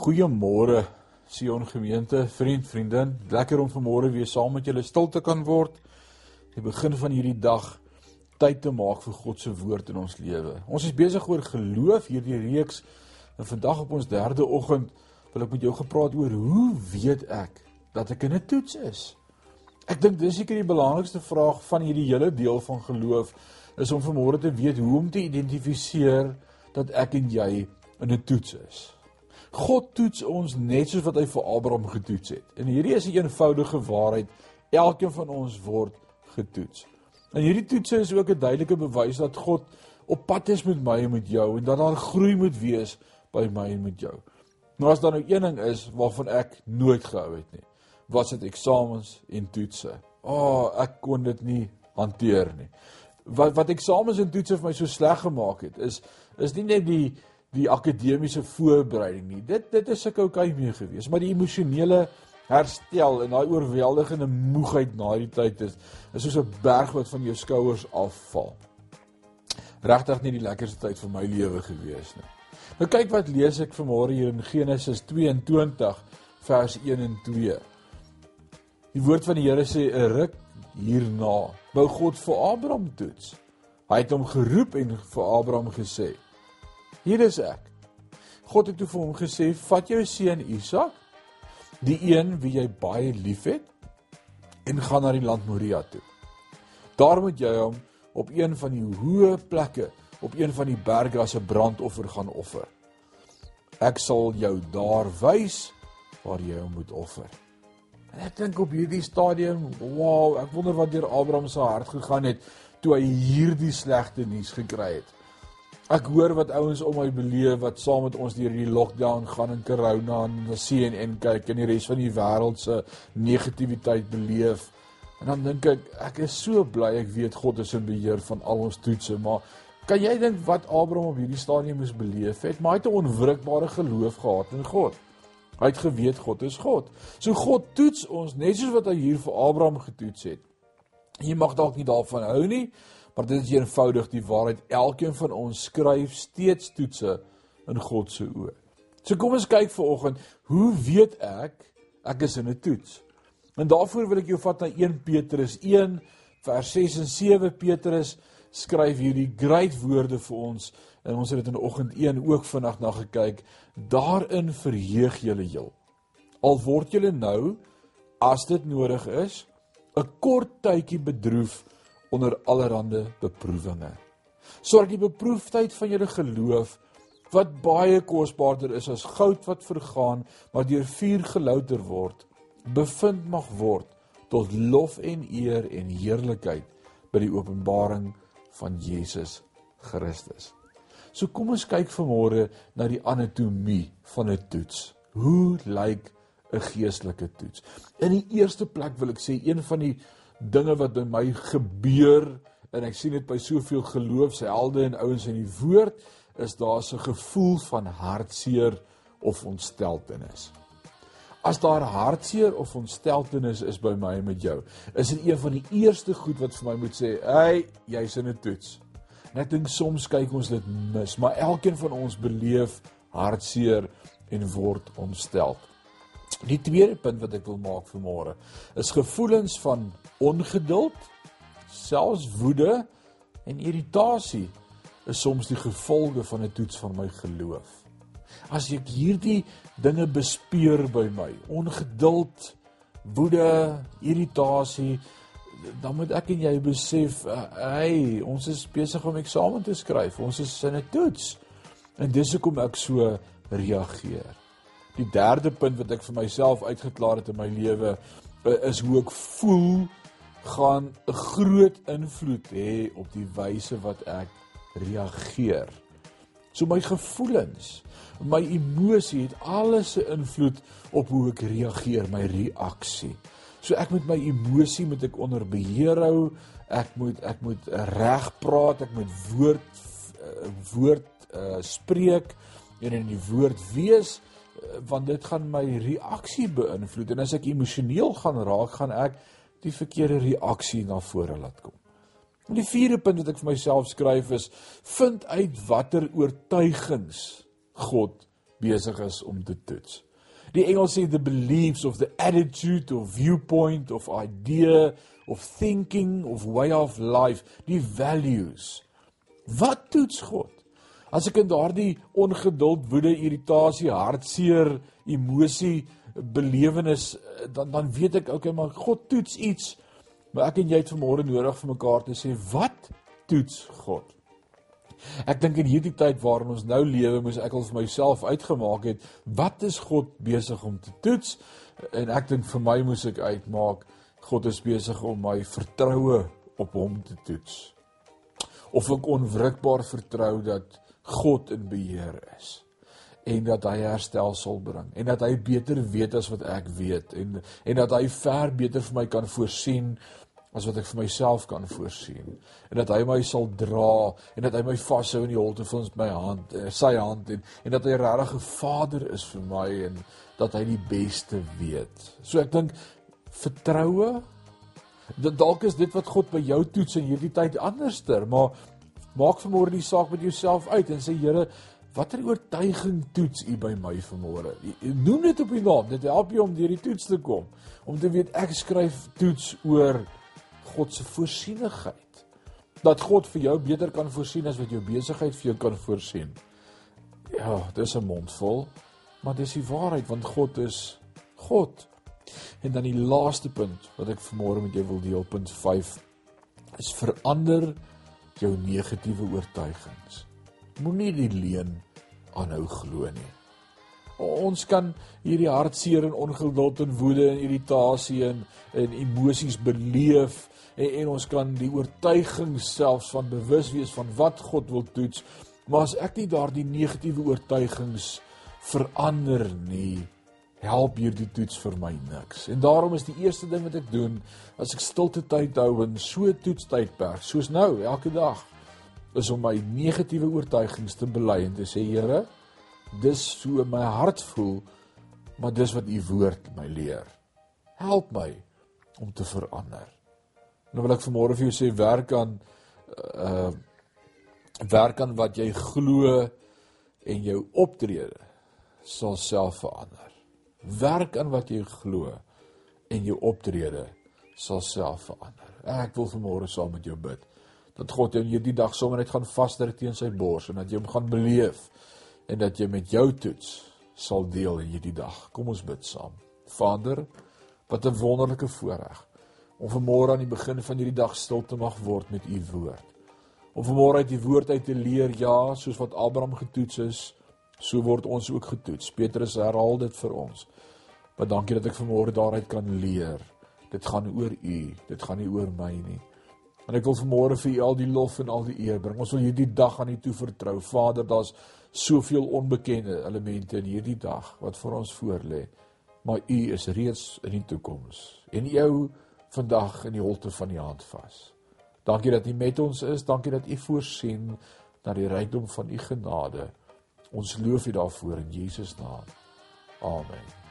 Goeiemôre Sion gemeente, vriend, vriendin. Lekker om vanmôre weer saam met julle stil te kan word. Die begin van hierdie dag tyd te maak vir God se woord in ons lewe. Ons is besig oor geloof hierdie reeks en vandag op ons derde oggend wil ek met jou gepraat oor hoe weet ek dat ek in 'n toets is? Ek dink dis seker die belangrikste vraag van hierdie hele deel van geloof is om vanmôre te weet hoe om te identifiseer dat ek en jy in 'n toets is. God toets ons net soos wat hy vir Abraham getoets het. En hierdie is 'n eenvoudige waarheid. Elkeen van ons word getoets. En hierdie toetse is ook 'n duidelike bewys dat God op pad is met my en met jou en dat daar groei moet wees by my en met jou. Nou as daar nou een ding is waarvan ek nooit gehou het nie, was dit eksamens en toetse. O, oh, ek kon dit nie hanteer nie. Wat wat eksamens en toetse vir my so sleg gemaak het, is is nie net die die akademiese voorbereiding nie. Dit dit is ek okay mee gewees, maar die emosionele herstel en daai oorweldigende moegheid na die tyd is is soos 'n berg wat van jou skouers afval. Regtig nie die lekkerste tyd vir my lewe gewees nie. Nou kyk wat lees ek vanmôre hier in Genesis 22 vers 1 en 2. Die woord van die Here sê 'n ruk hierna wou God vir Abraham toets. Hy het hom geroep en vir Abraham gesê: Hier is ek. God het toe vir hom gesê: "Vat jou seun Isak, die een wie jy baie liefhet, en gaan na die land Moria toe. Daar moet jy hom op een van die hoë plekke op een van die berge as 'n brandoffer gaan offer. Ek sal jou daar wys waar jy hom moet offer." En ek dink op hierdie stadium, wow, ek wonder wat deur Abraham se hart gegaan het toe hy hierdie slegte nuus gekry het. Ek hoor wat ouens om my beleef wat saam met ons deur hierdie lockdown gaan in corona en CNN kyk en die res van die wêreld se negativiteit beleef. En dan dink ek ek is so bly ek weet God is in beheer van al ons toetse, maar kan jy dink wat Abraham op hierdie stadium moes beleef het? Maar hy het 'n onwrikbare geloof gehad in God. Hy het geweet God is God. So God toets ons net soos wat hy hier vir Abraham getoets het. Jy mag dalk nie daarvan hou nie, Maar dit is eenvoudig die waarheid. Elkeen van ons skryf steeds toetse in God se oë. So kom ons kyk vanoggend, hoe weet ek ek is in 'n toets? En daarvoor wil ek jou vat na 1 Petrus 1 vers 6 en 7. Petrus skryf hierdie groot woorde vir ons en ons het dit in oggend 1 ook vanaand na gekyk. Daarin verheug julle heel. Al word julle nou as dit nodig is 'n kort tydjie bedroef onder allerlei beproewinge. Sodat die beproefdheid van julle geloof wat baie kosbaarder is as goud wat vergaan, maar deur vuur gelouter word, bevind mag word tot lof en eer en heerlikheid by die openbaring van Jesus Christus. So kom ons kyk vanmôre na die anatomie van 'n toets. Hoe lyk 'n geestelike toets? In die eerste plek wil ek sê een van die dinge wat by my gebeur en ek sien dit by soveel geloofshelde en ouens in die woord is daar 'n gevoel van hartseer of ontsteltenis. As daar hartseer of ontsteltenis is by my en met jou, is dit een van die eerste goed wat vir my moet sê, "Hey, jy's in 'n toets." En ek dink soms kyk ons dit mis, maar elkeen van ons beleef hartseer en word ontstel. Die tweede punt wat ek wil maak vir môre is gevoelens van ongeduld, selfs woede en irritasie is soms die gevolge van 'n toets van my geloof. As ek hierdie dinge bespeur by my, ongeduld, woede, irritasie, dan moet ek en jy besef, hey, ons is besig om eksamen te skryf. Ons is in 'n toets. En dis hoekom ek so reageer. Die derde punt wat ek vir myself uitgeklaar het in my lewe eh, is hoe ek voel gaan 'n groot invloed hê op die wyse wat ek reageer. So my gevoelens, my emosie het alles 'n invloed op hoe ek reageer, my reaksie. So ek moet my emosie moet ek onder beheer hou. Ek moet ek moet reg praat, ek moet woord eh, woord uh, spreek en in die woord wees want dit gaan my reaksie beïnvloed en as ek emosioneel gaan raak, gaan ek die verkeerde reaksie na vore laat kom. En die vierde punt wat ek vir myself skryf is: vind uit watter oortuigings God besig is om te toets. Die Engels sê the beliefs of the attitude of viewpoint of idea of thinking of way of life, die values. Wat toets God? As ek in daardie ongeduld, woede, irritasie, hartseer, emosie, belewenis dan dan weet ek okay maar God toets iets. Maar ek en jy het vanmôre nodig vir mekaar te sê wat toets God? Ek dink in hierdie tyd waarin ons nou lewe, moes ek al vir myself uitgemaak het, wat is God besig om te toets? En ek dink vir my moes ek uitmaak, God is besig om my vertroue op hom te toets. Of ek onwrikbaar vertrou dat God in beheer is en dat hy herstel sal bring en dat hy beter weet as wat ek weet en en dat hy ver beter vir my kan voorsien as wat ek vir myself kan voorsien en dat hy my sal dra en dat hy my vashou in die holte van my hand sy hand en en dat hy regtig 'n vader is vir my en dat hy die beste weet. So ek dink vertroue dat dalk is dit wat God by jou toets in hierdie tyd anderster, maar maak vanmôre die saak met jouself uit en sê Here, watter oortuiging toets U by my vanmôre? Noem dit op die naam. Dit help jou om deur die toets te kom. Om te weet ek skryf toets oor God se voorsienigheid. Dat God vir jou beter kan voorsien as wat jou besigheid vir jou kan voorsien. Ja, dis 'n mondvol, maar dis die waarheid want God is God. En dan die laaste punt wat ek vanmôre met jou wil deel, punt 5, is verander jou negatiewe oortuigings. Moenie die leuen aanhou glo nie. Ons kan hierdie hartseer en ongeduld en woede en irritasie en en emosies beleef en, en ons kan die oortuiging selfs van bewus wees van wat God wil toets. Maar as ek nie daardie negatiewe oortuigings verander nie, help hierdie toets vir my niks. En daarom is die eerste ding wat ek doen as ek stilte tyd hou in so toetstydperk, soos nou elke dag, is om my negatiewe oortuigings te bely en te sê Here, dis so my hart voel, maar dis wat u woord my leer. Help my om te verander. Nou wil ek vanmôre vir jou sê werk aan uh werk aan wat jy glo en jou optrede sal self verander. Werk aan wat jy glo en jou optrede sal self verander. Ek wil vanmôre saam met jou bid dat God jou hierdie dag sommer net gaan vasdruk teen sy bors en dat jy hom gaan beleef en dat jy met jou toets sal deel in hierdie dag. Kom ons bid saam. Vader, wat 'n wonderlike voorreg om vanmôre aan die begin van hierdie dag stil te mag word met u woord. Om vanmôre uit die woord uit te leer, ja, soos wat Abraham getoets is, so word ons ook getoets. Petrus herhaal dit vir ons. Maar dankie dat ek vanmôre daaruit kan leer. Dit gaan oor u, dit gaan nie oor my nie. En ek wil vanmôre vir u al die lof en al die eer bring. Ons wil hierdie dag aan u toevertrou. Vader, daar's soveel onbekende elemente in hierdie dag wat vir ons voorlê. Maar u is reeds in die toekoms. En jou vandag in die holte van die hand vas. Dankie dat U met ons is. Dankie dat U voorsien na die rykdom van U genade. Ons loof U daarvoor in Jesus naam. Amen.